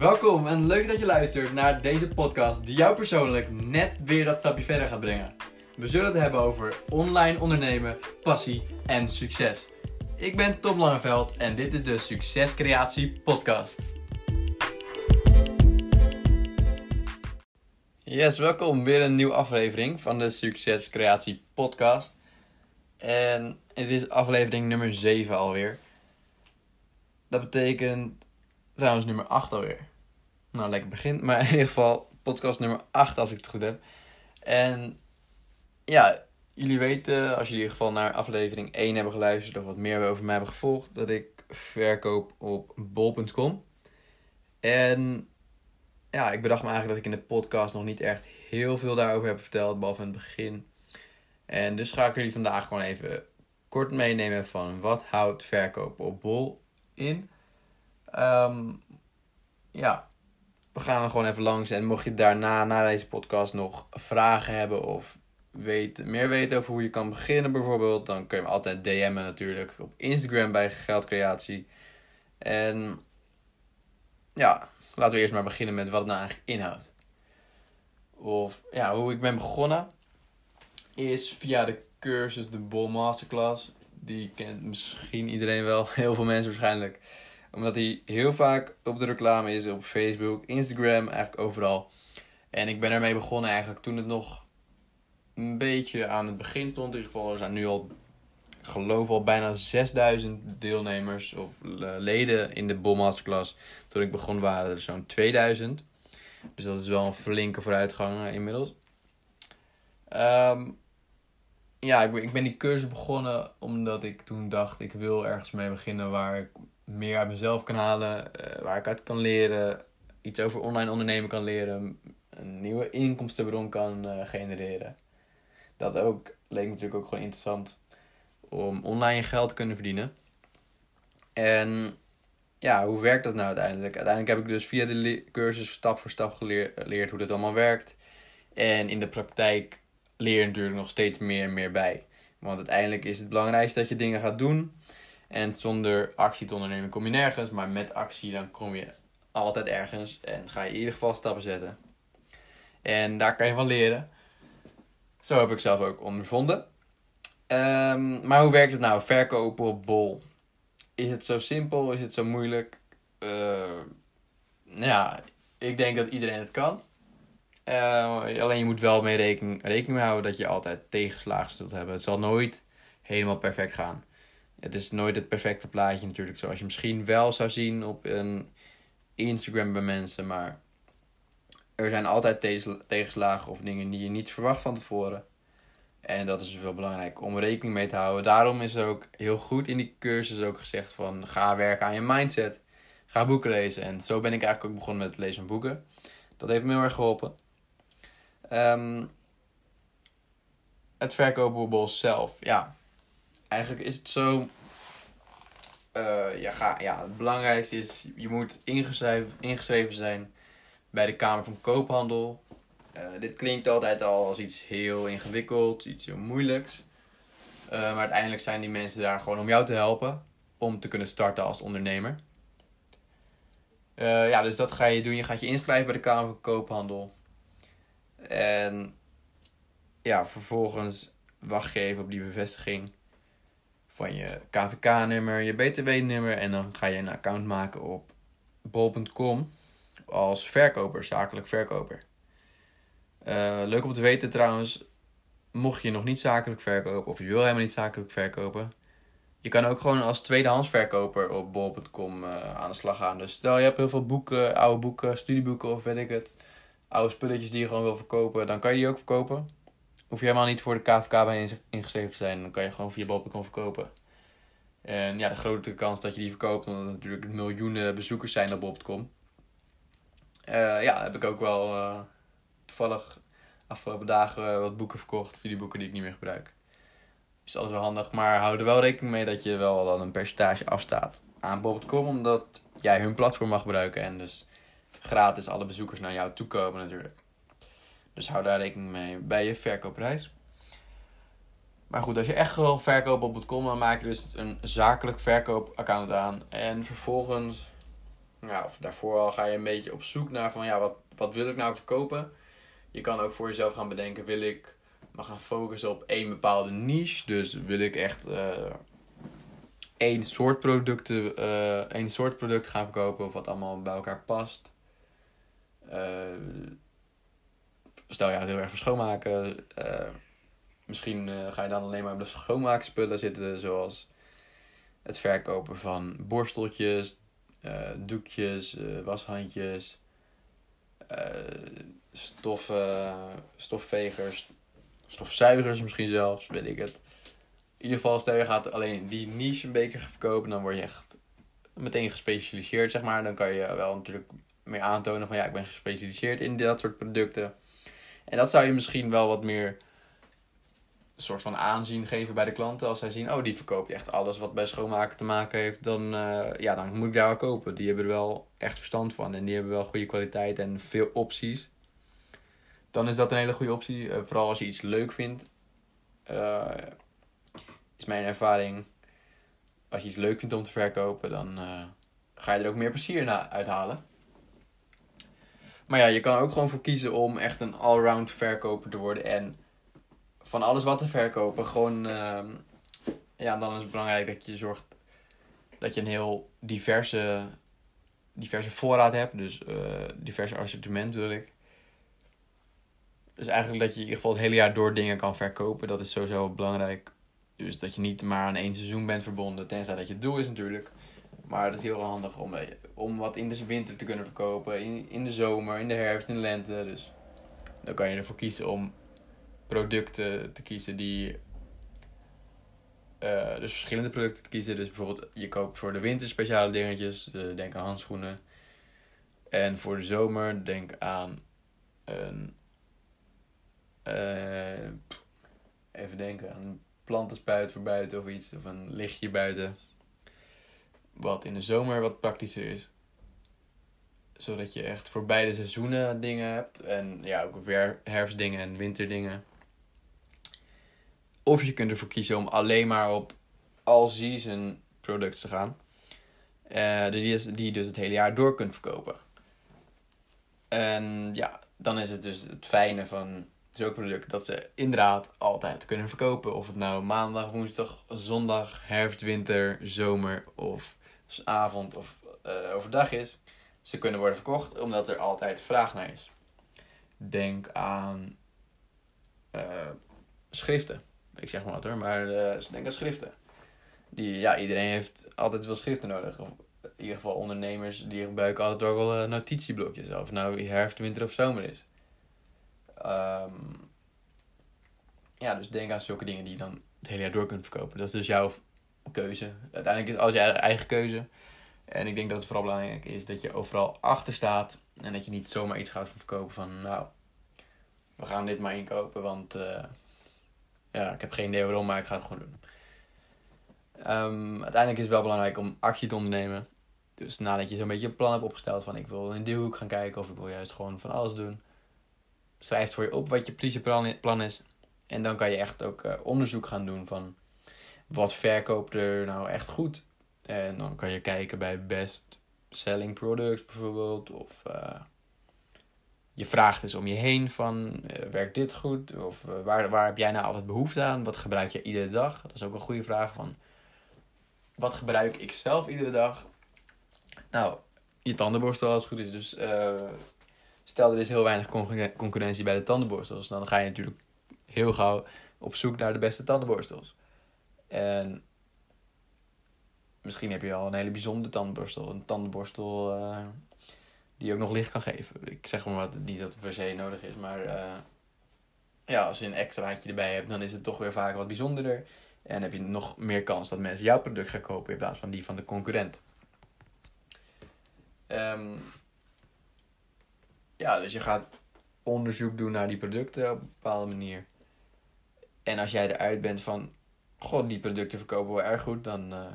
Welkom en leuk dat je luistert naar deze podcast die jou persoonlijk net weer dat stapje verder gaat brengen. We zullen het hebben over online ondernemen, passie en succes. Ik ben Tom Langeveld en dit is de Succescreatie Podcast. Yes, welkom. Weer een nieuwe aflevering van de Succescreatie Podcast. En het is aflevering nummer 7 alweer. Dat betekent trouwens nummer 8 alweer. Nou, lekker begin. Maar in ieder geval podcast nummer 8 als ik het goed heb. En ja, jullie weten, als jullie in ieder geval naar aflevering 1 hebben geluisterd of wat meer over mij hebben gevolgd, dat ik verkoop op bol.com. En ja, ik bedacht me eigenlijk dat ik in de podcast nog niet echt heel veel daarover heb verteld, behalve in het begin. En dus ga ik jullie vandaag gewoon even kort meenemen van wat houdt verkopen op bol in. Ehm, ja, we gaan er gewoon even langs. En mocht je daarna, na deze podcast, nog vragen hebben of weet, meer weten over hoe je kan beginnen bijvoorbeeld, dan kun je me altijd DM'en natuurlijk op Instagram bij Geldcreatie. En ja, laten we eerst maar beginnen met wat het nou eigenlijk inhoudt. Of ja, hoe ik ben begonnen is via de cursus de Bol Masterclass. Die kent misschien iedereen wel, heel veel mensen waarschijnlijk. Omdat hij heel vaak op de reclame is op Facebook, Instagram, eigenlijk overal. En ik ben ermee begonnen eigenlijk toen het nog een beetje aan het begin stond. In ieder geval, er zijn nu al, ik geloof al bijna 6000 deelnemers of leden in de Bol Masterclass. Toen ik begon waren er zo'n 2000. Dus dat is wel een flinke vooruitgang eh, inmiddels. Um, ja, ik ik ben die cursus begonnen omdat ik toen dacht, ik wil ergens mee beginnen waar ik meer uit mezelf kan halen, uh, waar ik uit kan leren, iets over online ondernemen kan leren, een nieuwe inkomstenbron kan uh, genereren. Dat ook leek natuurlijk ook gewoon interessant om online geld te kunnen verdienen. En ja, hoe werkt dat nou uiteindelijk? Uiteindelijk heb ik dus via de cursus stap voor stap geleerd hoe dat allemaal werkt. En in de praktijk leer je natuurlijk nog steeds meer en meer bij. Want uiteindelijk is het belangrijkste dat je dingen gaat doen. En zonder actie te ondernemen kom je nergens. Maar met actie dan kom je altijd ergens. En ga je in ieder geval stappen zetten. En daar kan je van leren. Zo heb ik zelf ook ondervonden. Um, maar hoe werkt het nou? Verkopen op bol. Is het zo simpel? Is het zo moeilijk? Uh, ja, ik denk dat iedereen het kan. Uh, alleen je moet wel mee rekening, rekening houden dat je altijd tegenslagen zult hebben. Het zal nooit helemaal perfect gaan. Het is nooit het perfecte plaatje natuurlijk, zoals je misschien wel zou zien op een Instagram bij mensen. Maar er zijn altijd tegenslagen of dingen die je niet verwacht van tevoren. En dat is dus wel belangrijk om rekening mee te houden. Daarom is er ook heel goed in die cursus ook gezegd van ga werken aan je mindset. Ga boeken lezen. En zo ben ik eigenlijk ook begonnen met het lezen van boeken. Dat heeft me heel erg geholpen. Um, het verkoopbubbel zelf, ja. Eigenlijk is het zo. Uh, ja, ga, ja, het belangrijkste is, je moet ingeschreven, ingeschreven zijn bij de Kamer van Koophandel. Uh, dit klinkt altijd al als iets heel ingewikkeld, iets heel moeilijks. Uh, maar uiteindelijk zijn die mensen daar gewoon om jou te helpen om te kunnen starten als ondernemer. ja, dus dat ga je doen. Je gaat je inschrijven bij de Kamer van Koophandel. En ja, vervolgens wacht je even op die bevestiging van je KVK-nummer, je BTW-nummer. En dan ga je een account maken op bol.com als verkoper, zakelijk verkoper. Uh, leuk om te weten trouwens, mocht je nog niet zakelijk verkopen of je wil helemaal niet zakelijk verkopen. Je kan ook gewoon als tweedehands verkoper op bol.com uh, aan de slag gaan. Dus stel je hebt heel veel boeken, oude boeken, studieboeken of weet ik het oude spulletjes die je gewoon wil verkopen, dan kan je die ook verkopen. Hoef je helemaal niet voor de KVK bij ingeschreven te zijn, dan kan je gewoon via bol.com verkopen. En ja, de grote kans dat je die verkoopt, omdat er natuurlijk miljoenen bezoekers zijn op bol.com. Uh, ja, heb ik ook wel uh, toevallig afgelopen dagen wat boeken verkocht, studieboeken die ik niet meer gebruik. Dus dat is wel handig, maar hou er wel rekening mee dat je wel dan een percentage afstaat aan bol.com, omdat jij hun platform mag gebruiken en dus gratis alle bezoekers naar jou toe komen natuurlijk. Dus hou daar rekening mee bij je verkoopprijs. Maar goed, als je echt wil verkopen op .com, dan maak je dus een zakelijk verkoopaccount aan. En vervolgens ja, of daarvoor al ga je een beetje op zoek naar van ja, wat, wat wil ik nou verkopen? Je kan ook voor jezelf gaan bedenken, wil ik me gaan focussen op één bepaalde niche? Dus wil ik echt uh, één soort producten, uh, één soort product gaan verkopen of wat allemaal bij elkaar past? Uh, stel je heel erg voor schoonmaken. misschien ga je dan alleen maar op de schoonmaakspullen zitten, zoals het verkopen van borsteltjes, uh, doekjes, washandjes, stoffen, stofvegers, stofzuigers misschien zelfs, weet ik het. In ieder geval, stel je gaat alleen die niche een beetje verkopen, dan word je echt meteen gespecialiseerd, zeg maar. Dan kan je wel natuurlijk meer aantonen van ja, ik ben gespecialiseerd in dat soort producten. En dat zou je misschien wel wat meer soort van aanzien geven bij de klanten. Als zij zien, oh, die verkoopt echt alles wat bij schoonmaken te maken heeft, dan, uh, ja, dan moet ik daar wel kopen. Die hebben er wel echt verstand van en die hebben wel goede kwaliteit en veel opties. Dan is dat een hele goede optie. Uh, vooral als je iets leuk vindt. Uh, is mijn ervaring. Als je iets leuk vindt om te verkopen, dan ga je er ook meer plezier naar uithalen. Maar ja, je kan er ook gewoon voor kiezen om echt een allround verkoper te worden. En van alles wat te verkopen. Gewoon, uh, ja, dan is het belangrijk dat je zorgt dat je een heel diverse, diverse voorraad hebt. Dus uh, diverse assortiment wil ik. Dus eigenlijk dat je in ieder geval het hele jaar door dingen kan verkopen. Dat is sowieso belangrijk. Dus dat je niet maar aan één seizoen bent verbonden. Tenzij dat je doel is natuurlijk. Maar het is heel handig om, eh, om wat in de winter te kunnen verkopen. In, in de zomer, in de herfst, in de lente. Dus dan kan je ervoor kiezen om producten te kiezen die. Uh, dus verschillende producten te kiezen. Dus bijvoorbeeld, je koopt voor de winter speciale dingetjes. denk aan handschoenen. En voor de zomer, denk aan een. Even denken aan een plantenspuit voor buiten of iets. Of een lichtje buiten. Wat in de zomer wat praktischer is zodat je echt voor beide seizoenen dingen hebt. En ja, ook weer herfstdingen en winterdingen. Of je kunt ervoor kiezen om alleen maar op all-season products te gaan. Uh, die, is, die je dus het hele jaar door kunt verkopen. En ja, dan is het dus het fijne van zulke producten dat ze inderdaad altijd kunnen verkopen. Of het nou maandag, woensdag, zondag, herfst, winter, zomer of avond of uh, overdag is. Ze kunnen worden verkocht omdat er altijd vraag naar is. Denk aan uh, schriften ik zeg maar wat hoor, maar uh, denk aan schriften. Die, ja, iedereen heeft altijd wel schriften nodig. Of in ieder geval ondernemers die gebruiken altijd ook wel notitieblokjes. Of nou herfst, winter of zomer is. Um, ja, dus denk aan zulke dingen die je dan het hele jaar door kunt verkopen. Dat is dus jouw keuze. Uiteindelijk is als je eigen keuze. En ik denk dat het vooral belangrijk is dat je overal achter staat. En dat je niet zomaar iets gaat verkopen van, nou, we gaan dit maar inkopen, want uh, ja, ik heb geen idee waarom, maar ik ga het gewoon doen. Um, uiteindelijk is het wel belangrijk om actie te ondernemen. Dus nadat je zo'n beetje een plan hebt opgesteld van ik wil in die hoek gaan kijken of ik wil juist gewoon van alles doen. Schrijf voor je op wat je precieze plan is. En dan kan je echt ook uh, onderzoek gaan doen van wat verkoopt er nou echt goed. En dan kan je kijken bij best selling products bijvoorbeeld. Of uh, je vraagt eens om je heen van, uh, werkt dit goed? Of uh, waar, waar heb jij nou altijd behoefte aan? Wat gebruik je iedere dag? Dat is ook een goede vraag van, wat gebruik ik zelf iedere dag? Nou, je tandenborstel als het goed is. Dus stel er is heel weinig concurrentie bij de tandenborstels. Dan ga je natuurlijk heel gauw op zoek naar de beste tandenborstels. En misschien heb je al een hele bijzondere tandenborstel. Een tandenborstel die ook nog licht kan geven. Ik zeg maar wat, niet dat het per se nodig is, maar uh, ja, als je een extraatje erbij hebt, dan is het toch weer vaak wat bijzonderder. En heb je nog meer kans dat mensen jouw product gaan kopen in plaats van die van de concurrent. Um, ja, dus je gaat onderzoek doen naar die producten op een bepaalde manier. En als jij eruit bent van, god, die producten verkopen wel erg goed, dan, uh,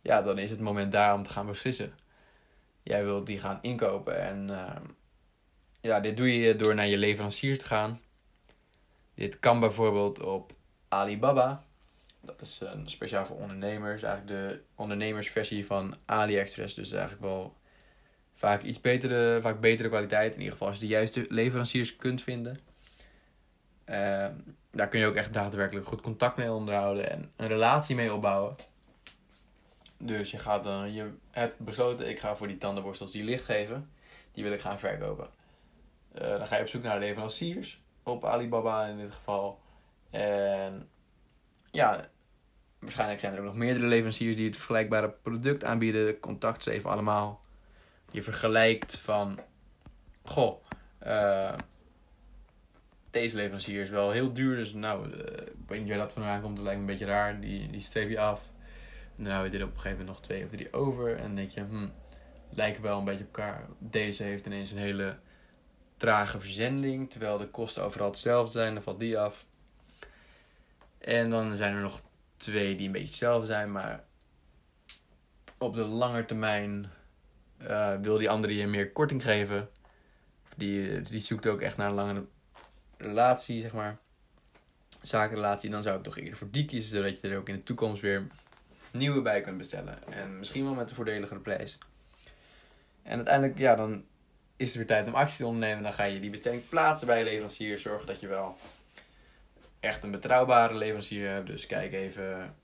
ja, dan is het moment daar om te gaan beslissen jij wilt die gaan inkopen. En uh, ja, dit doe je door naar je leveranciers te gaan. Dit kan bijvoorbeeld op Alibaba. Dat is een speciaal voor ondernemers. Eigenlijk de ondernemersversie van AliExpress. Dus eigenlijk wel vaak iets betere, vaak betere kwaliteit. In ieder geval als je de juiste leveranciers kunt vinden. Uh, daar kun je ook echt daadwerkelijk goed contact mee onderhouden en een relatie mee opbouwen. Dus je, gaat dan, je hebt besloten, ik ga voor die tandenborstels die licht geven, die wil ik gaan verkopen. Uh, dan ga je op zoek naar leveranciers, op Alibaba in dit geval. En ja, waarschijnlijk zijn er ook nog meerdere leveranciers die het vergelijkbare product aanbieden. Contact ze even allemaal. Je vergelijkt van, goh, uh, deze leverancier is wel heel duur. Dus nou, uh, ik weet niet waar dat vandaan komt. Dat lijkt me een beetje raar. Die, die streep je af. En dan hou je er op een gegeven moment nog twee of drie over. En dan denk je, hm, lijken wel een beetje op elkaar. Deze heeft ineens een hele trage verzending. Terwijl de kosten overal hetzelfde zijn. Dan valt die af. En dan zijn er nog twee die een beetje hetzelfde zijn. Maar op de lange termijn uh, wil die andere je meer korting geven. Die, die zoekt ook echt naar een lange relatie, zeg maar, zakenrelatie, dan zou ik toch eerder voor die kiezen, zodat je er ook in de toekomst weer nieuwe bij kunt bestellen. En misschien wel met een voordeligere prijs. En uiteindelijk, ja, dan is het weer tijd om actie te ondernemen. Dan ga je die bestelling plaatsen bij leverancier. Zorgen dat je wel echt een betrouwbare leverancier hebt. Dus kijk even,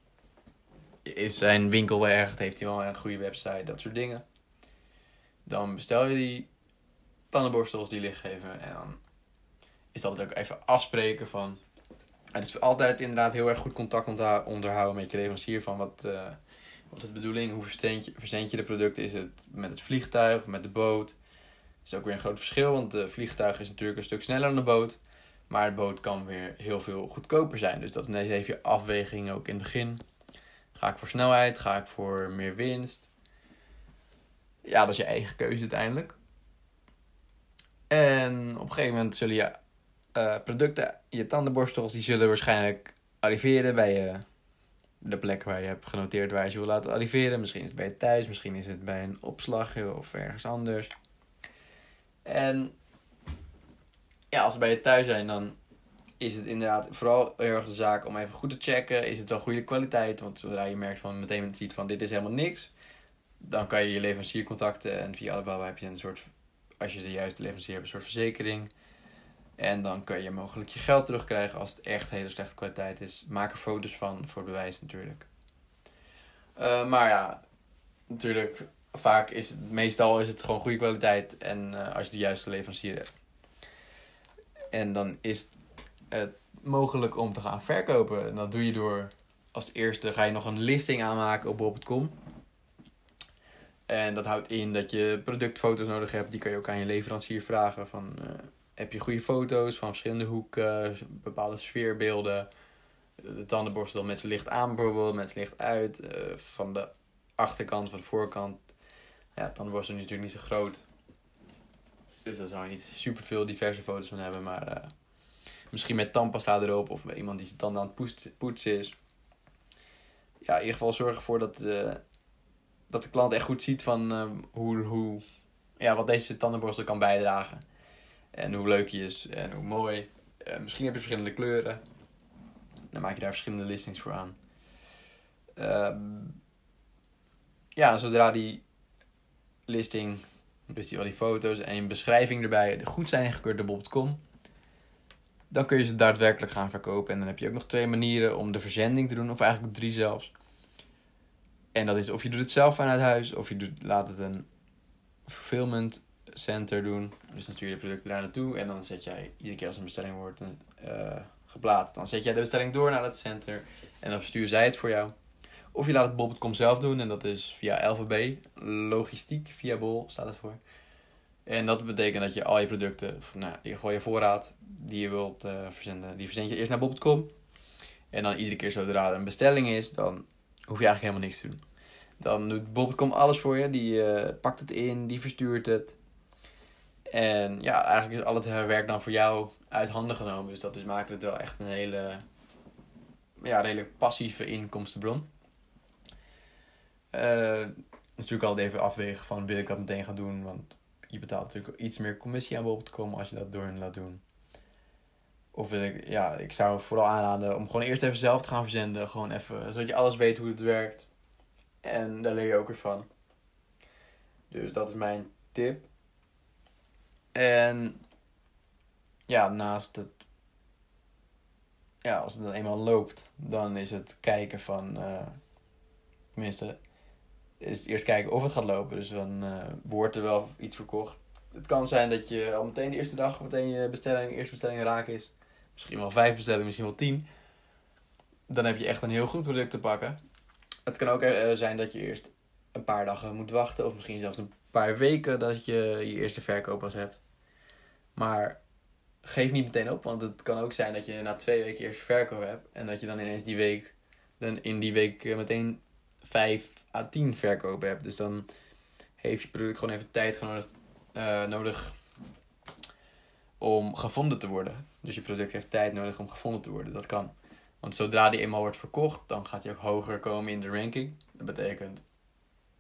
is zijn winkel wel echt? Heeft hij wel een goede website? Dat soort dingen. Dan bestel je die tandenborstels die licht geven. En dan is dat ook even afspreken van. Het is altijd inderdaad heel erg goed contact onderhouden met je leverancier van wat, uh, wat is de bedoeling, hoe verzend je, verzend je de producten, is het met het vliegtuig of met de boot. Dat is ook weer een groot verschil, want het vliegtuig is natuurlijk een stuk sneller dan de boot. Maar de boot kan weer heel veel goedkoper zijn. Dus dat net even afweging ook in het begin. Ga ik voor snelheid? Ga ik voor meer winst? Ja, dat is je eigen keuze uiteindelijk. En op een gegeven moment zullen je uh, producten, je tandenborstels, die zullen waarschijnlijk arriveren bij uh, de plek waar je hebt genoteerd waar je ze wil laten arriveren. Misschien is het bij je thuis, misschien is het bij een opslag of ergens anders. En ja, als ze bij je thuis zijn, dan is het inderdaad vooral heel erg de zaak om even goed te checken. Is het wel goede kwaliteit? Want zodra je merkt van meteen ziet van dit is helemaal niks, dan kan je je leverancier contacten. En via Alibaba heb je een soort, als je de juiste leverancier hebt, een soort verzekering. En dan kun je mogelijk je geld terugkrijgen als het echt hele slechte kwaliteit is. Maak er foto's van voor bewijs natuurlijk. Uh, maar ja, natuurlijk, vaak is het, meestal is het gewoon goede kwaliteit. En uh, als je de juiste leverancier hebt. En dan is het mogelijk om te gaan verkopen. En dat doe je door, als eerste ga je nog een listing aanmaken op bol.com. En dat houdt in dat je productfoto's nodig hebt. Die kan je ook aan je leverancier vragen van... Uh, heb je goede foto's van verschillende hoeken, bepaalde sfeerbeelden. De tandenborstel met zijn licht aan bijvoorbeeld, met zijn licht uit. Uh, van de achterkant, van de voorkant. Ja, de tandenborstel is natuurlijk niet zo groot. Dus daar zou je niet super veel diverse foto's van hebben. Maar uh, misschien met tandpasta erop of iemand die zijn tanden aan het poetsen is. Ja, in ieder geval zorg ervoor dat, uh, dat de klant echt goed ziet van hoe, hoe, ja, wat deze tandenborstel kan bijdragen. En hoe leuk hij is en hoe mooi. Uh, misschien heb je verschillende kleuren. Dan maak je daar verschillende listings voor aan. Uh, ja, zodra die listing, dus die, al die foto's en een beschrijving erbij goed zijn ingekeurd door Bob.com, dan kun je ze daadwerkelijk gaan verkopen. En dan heb je ook nog twee manieren om de verzending te doen, of eigenlijk drie zelfs. En dat is of je doet het zelf vanuit huis, of je doet, laat het een fulfillment center doen. Dus dan je de producten daar naartoe. En dan zet jij, iedere keer als een bestelling wordt uh, geplaatst, dan zet jij de bestelling door naar dat center. En dan versturen zij het voor jou. Of je laat het Bob.com zelf doen. En dat is via LVB. Logistiek via Bol staat het voor. En dat betekent dat je al je producten, nou, geval je voorraad, die je wilt uh, verzenden, die verzend je eerst naar Bob.com. En dan iedere keer zodra er een bestelling is, dan hoef je eigenlijk helemaal niks te doen. Dan doet Bob.com alles voor je. Die uh, pakt het in, die verstuurt het. En ja, eigenlijk is al het werk dan voor jou uit handen genomen. Dus dat is, maakt het wel echt een hele, ja, redelijk passieve inkomstenbron. Uh, natuurlijk altijd even afwegen van wil ik dat meteen gaan doen. Want je betaalt natuurlijk iets meer commissie aan te komen als je dat door hen laat doen. Of wil ik, ja, ik zou vooral aanraden om gewoon eerst even zelf te gaan verzenden. Gewoon even, zodat je alles weet hoe het werkt. En daar leer je ook weer van. Dus dat is mijn tip. En ja, naast het. Ja, als het dan eenmaal loopt, dan is het kijken van. Uh, tenminste, is het eerst kijken of het gaat lopen. Dus dan uh, wordt er wel iets verkocht. Het kan zijn dat je al meteen de eerste dag, meteen je bestelling, eerste bestelling raak is. Misschien wel vijf bestellingen, misschien wel tien. Dan heb je echt een heel goed product te pakken. Het kan ook uh, zijn dat je eerst een paar dagen moet wachten. Of misschien zelfs een paar weken dat je je eerste verkoop pas hebt. Maar geef niet meteen op. Want het kan ook zijn dat je na twee weken eerst verkoop hebt. En dat je dan ineens die week, dan in die week eh, meteen 5 à 10 verkopen hebt. Dus dan heeft je product gewoon even tijd nodig, uh, nodig om gevonden te worden. Dus je product heeft tijd nodig om gevonden te worden. Dat kan. Want zodra die eenmaal wordt verkocht, dan gaat hij ook hoger komen in de ranking. Dat betekent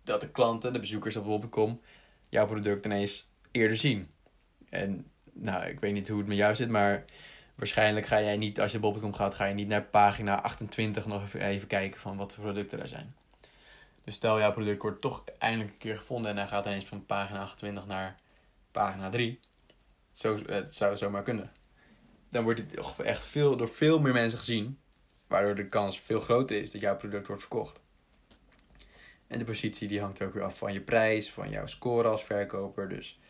dat de klanten, de bezoekers op bol.com, jouw product ineens eerder zien. En nou, ik weet niet hoe het met jou zit, maar waarschijnlijk ga jij niet, als je bol.com gaat, ga je niet naar pagina 28 nog even, even kijken van wat voor producten er zijn. Dus stel jouw product wordt toch eindelijk een keer gevonden en hij gaat ineens van pagina 28 naar pagina 3. Zo, het zou zomaar kunnen. Dan wordt het echt veel, door veel meer mensen gezien, waardoor de kans veel groter is dat jouw product wordt verkocht. En de positie die hangt ook weer af van je prijs, van jouw score als verkoper. Dus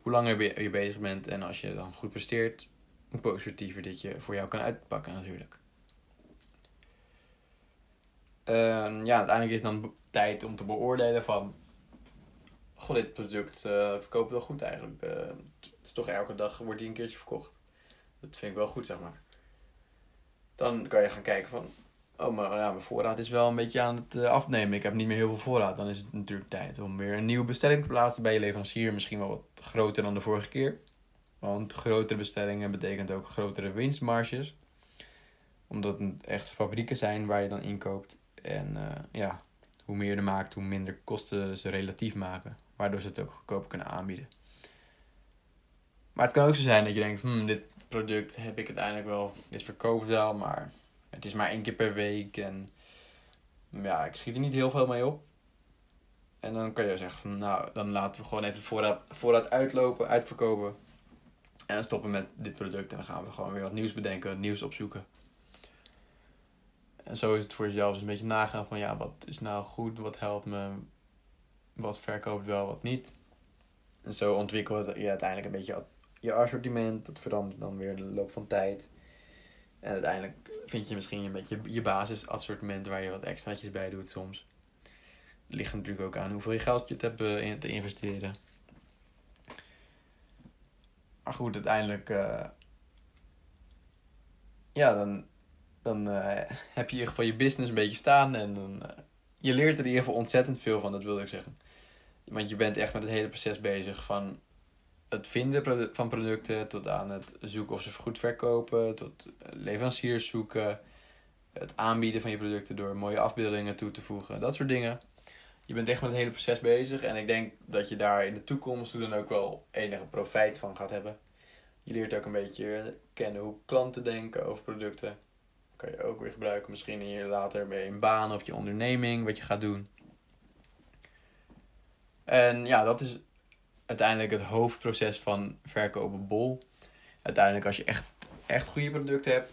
hoe langer je bezig bent en als je dan goed presteert, hoe positiever dit je voor jou kan uitpakken natuurlijk. Uh, ja, uiteindelijk is het dan tijd om te beoordelen van... Goh, dit product uh, verkoopt wel goed eigenlijk. Uh, het is toch elke dag wordt die een keertje verkocht. Dat vind ik wel goed, zeg maar. Dan kan je gaan kijken van... Oh, maar ja, mijn voorraad is wel een beetje aan het uh, afnemen. Ik heb niet meer heel veel voorraad. Dan is het natuurlijk tijd om weer een nieuwe bestelling te plaatsen bij je leverancier. Misschien wel wat groter dan de vorige keer. Want grotere bestellingen betekent ook grotere winstmarges. Omdat het echt fabrieken zijn waar je dan inkoopt. En uh, ja, hoe meer je er maakt, hoe minder kosten ze relatief maken. Waardoor ze het ook goedkoper kunnen aanbieden. Maar het kan ook zo zijn dat je denkt, hmm, dit product heb ik uiteindelijk wel, dit verkoopt wel, maar het is maar één keer per week en ja, ik schiet er niet heel veel mee op. En dan kan je zeggen van, nou, dan laten we gewoon even voorraad, voorraad uitlopen, uitverkopen. En dan stoppen met dit product en dan gaan we gewoon weer wat nieuws bedenken, nieuws opzoeken. En zo is het voor jezelf dus een beetje nagaan van, ja, wat is nou goed, wat helpt me, wat verkoopt wel, wat niet. En zo ontwikkelt je uiteindelijk een beetje je assortiment. Dat verandert dan weer de loop van tijd. En uiteindelijk vind je misschien een beetje je basisassortiment waar je wat extraatjes bij doet soms. Het ligt natuurlijk ook aan hoeveel je geld je hebt eh, te investeren. Maar goed, uiteindelijk. Uh, ja, dan, dan uh, heb je in ieder geval je business een beetje staan. En dan, je leert er in ieder geval ontzettend veel van, dat wilde ik zeggen. Want je bent echt met het hele proces bezig. Van het vinden van producten tot aan het zoeken of ze goed verkopen, tot leveranciers zoeken, het aanbieden van je producten door mooie afbeeldingen toe te voegen, dat soort dingen. Je bent echt met het hele proces bezig en ik denk dat je daar in de toekomst dan ook wel enige profijt van gaat hebben. Je leert ook een beetje kennen hoe klanten denken over producten. kan je ook weer gebruiken misschien je later bij een baan of je onderneming, wat je gaat doen. En ja, dat is uiteindelijk het hoofdproces van verkopen bol. Uiteindelijk als je echt, echt goede producten hebt,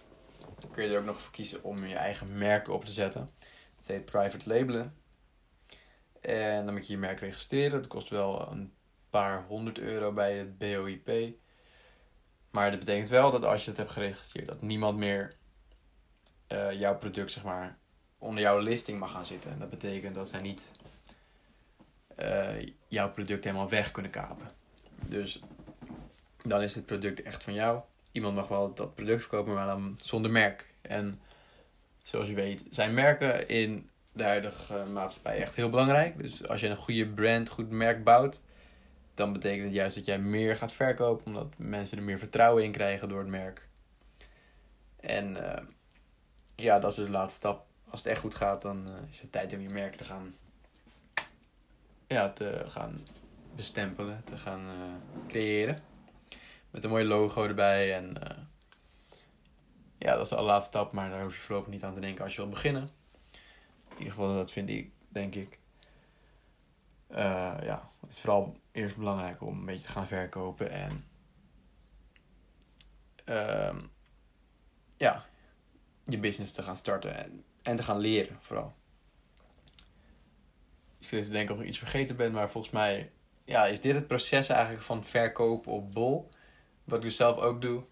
kun je er ook nog voor kiezen om je eigen merk op te zetten. Het heet private labelen. En dan moet je je merk registreren. Dat kost wel een paar honderd euro bij het BOIP. Maar dat betekent wel dat als je het hebt geregistreerd, dat niemand meer uh, jouw product zeg maar onder jouw listing mag gaan zitten. En dat betekent dat zij niet uh, jouw product helemaal weg kunnen kapen. Dus dan is het product echt van jou. Iemand mag wel dat product verkopen, maar dan zonder merk. En zoals je weet zijn merken in de huidige maatschappij echt heel belangrijk. Dus als je een goede brand, goed merk bouwt, dan betekent het juist dat jij meer gaat verkopen, omdat mensen er meer vertrouwen in krijgen door het merk. En uh, ja, dat is dus de laatste stap. Als het echt goed gaat, dan uh, is het tijd om je merk te gaan ja, te gaan bestempelen, te gaan uh, creëren. Met een mooi logo erbij. En uh, ja, dat is de allerlaatste stap, maar daar hoef je voorlopig niet aan te denken als je wil beginnen. In ieder geval, dat vind ik, denk ik. Uh, ja, het is vooral eerst belangrijk om een beetje te gaan verkopen en ehm, ja, je business te gaan starten en, en te gaan leren vooral. Ik denk dat ik nog iets vergeten ben, maar volgens mij ja, is dit het proces eigenlijk van verkopen op bol. Wat ik dus zelf ook doe.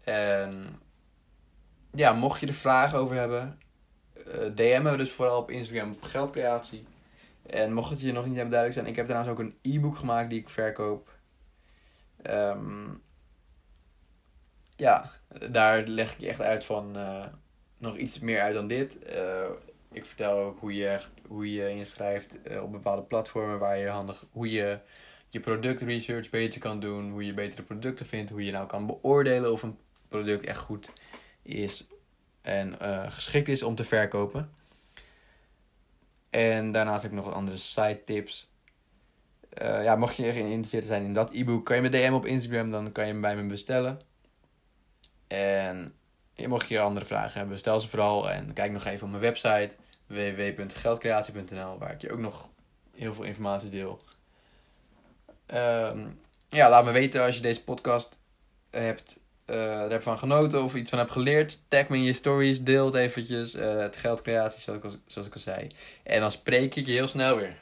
En ja, mocht je er vragen over hebben, eh, DM me dus vooral op Instagram op geldcreatie. En mocht het je nog niet hebben duidelijk zijn, ik heb daarnaast ook een e-book gemaakt die ik verkoop. Um, ja, daar leg ik je echt uit van uh, nog iets meer uit dan dit. Uh, ik vertel ook hoe je, hoe je inschrijft op bepaalde platformen waar je handig, hoe je je product research beter kan doen, hoe je betere producten vindt, hoe je nou kan beoordelen of een product echt goed is en uh, geschikt is om te verkopen. En daarnaast heb ik nog wat andere site tips. Uh, ja, mocht je geïnteresseerd zijn in dat e-book, kan je me DM op Instagram, dan kan je hem bij me bestellen. En mocht je andere vragen hebben, stel ze vooral. En kijk nog even op mijn website www.geldcreatie.nl, waar ik je ook nog heel veel informatie deel. Um, ja, laat me weten als je deze podcast hebt uh, er heb van genoten of iets van hebt geleerd. Tag me in je stories, deel het eventjes. Uh, het geldcreatie, zoals ik, al, zoals ik al zei. En dan spreek ik je heel snel weer.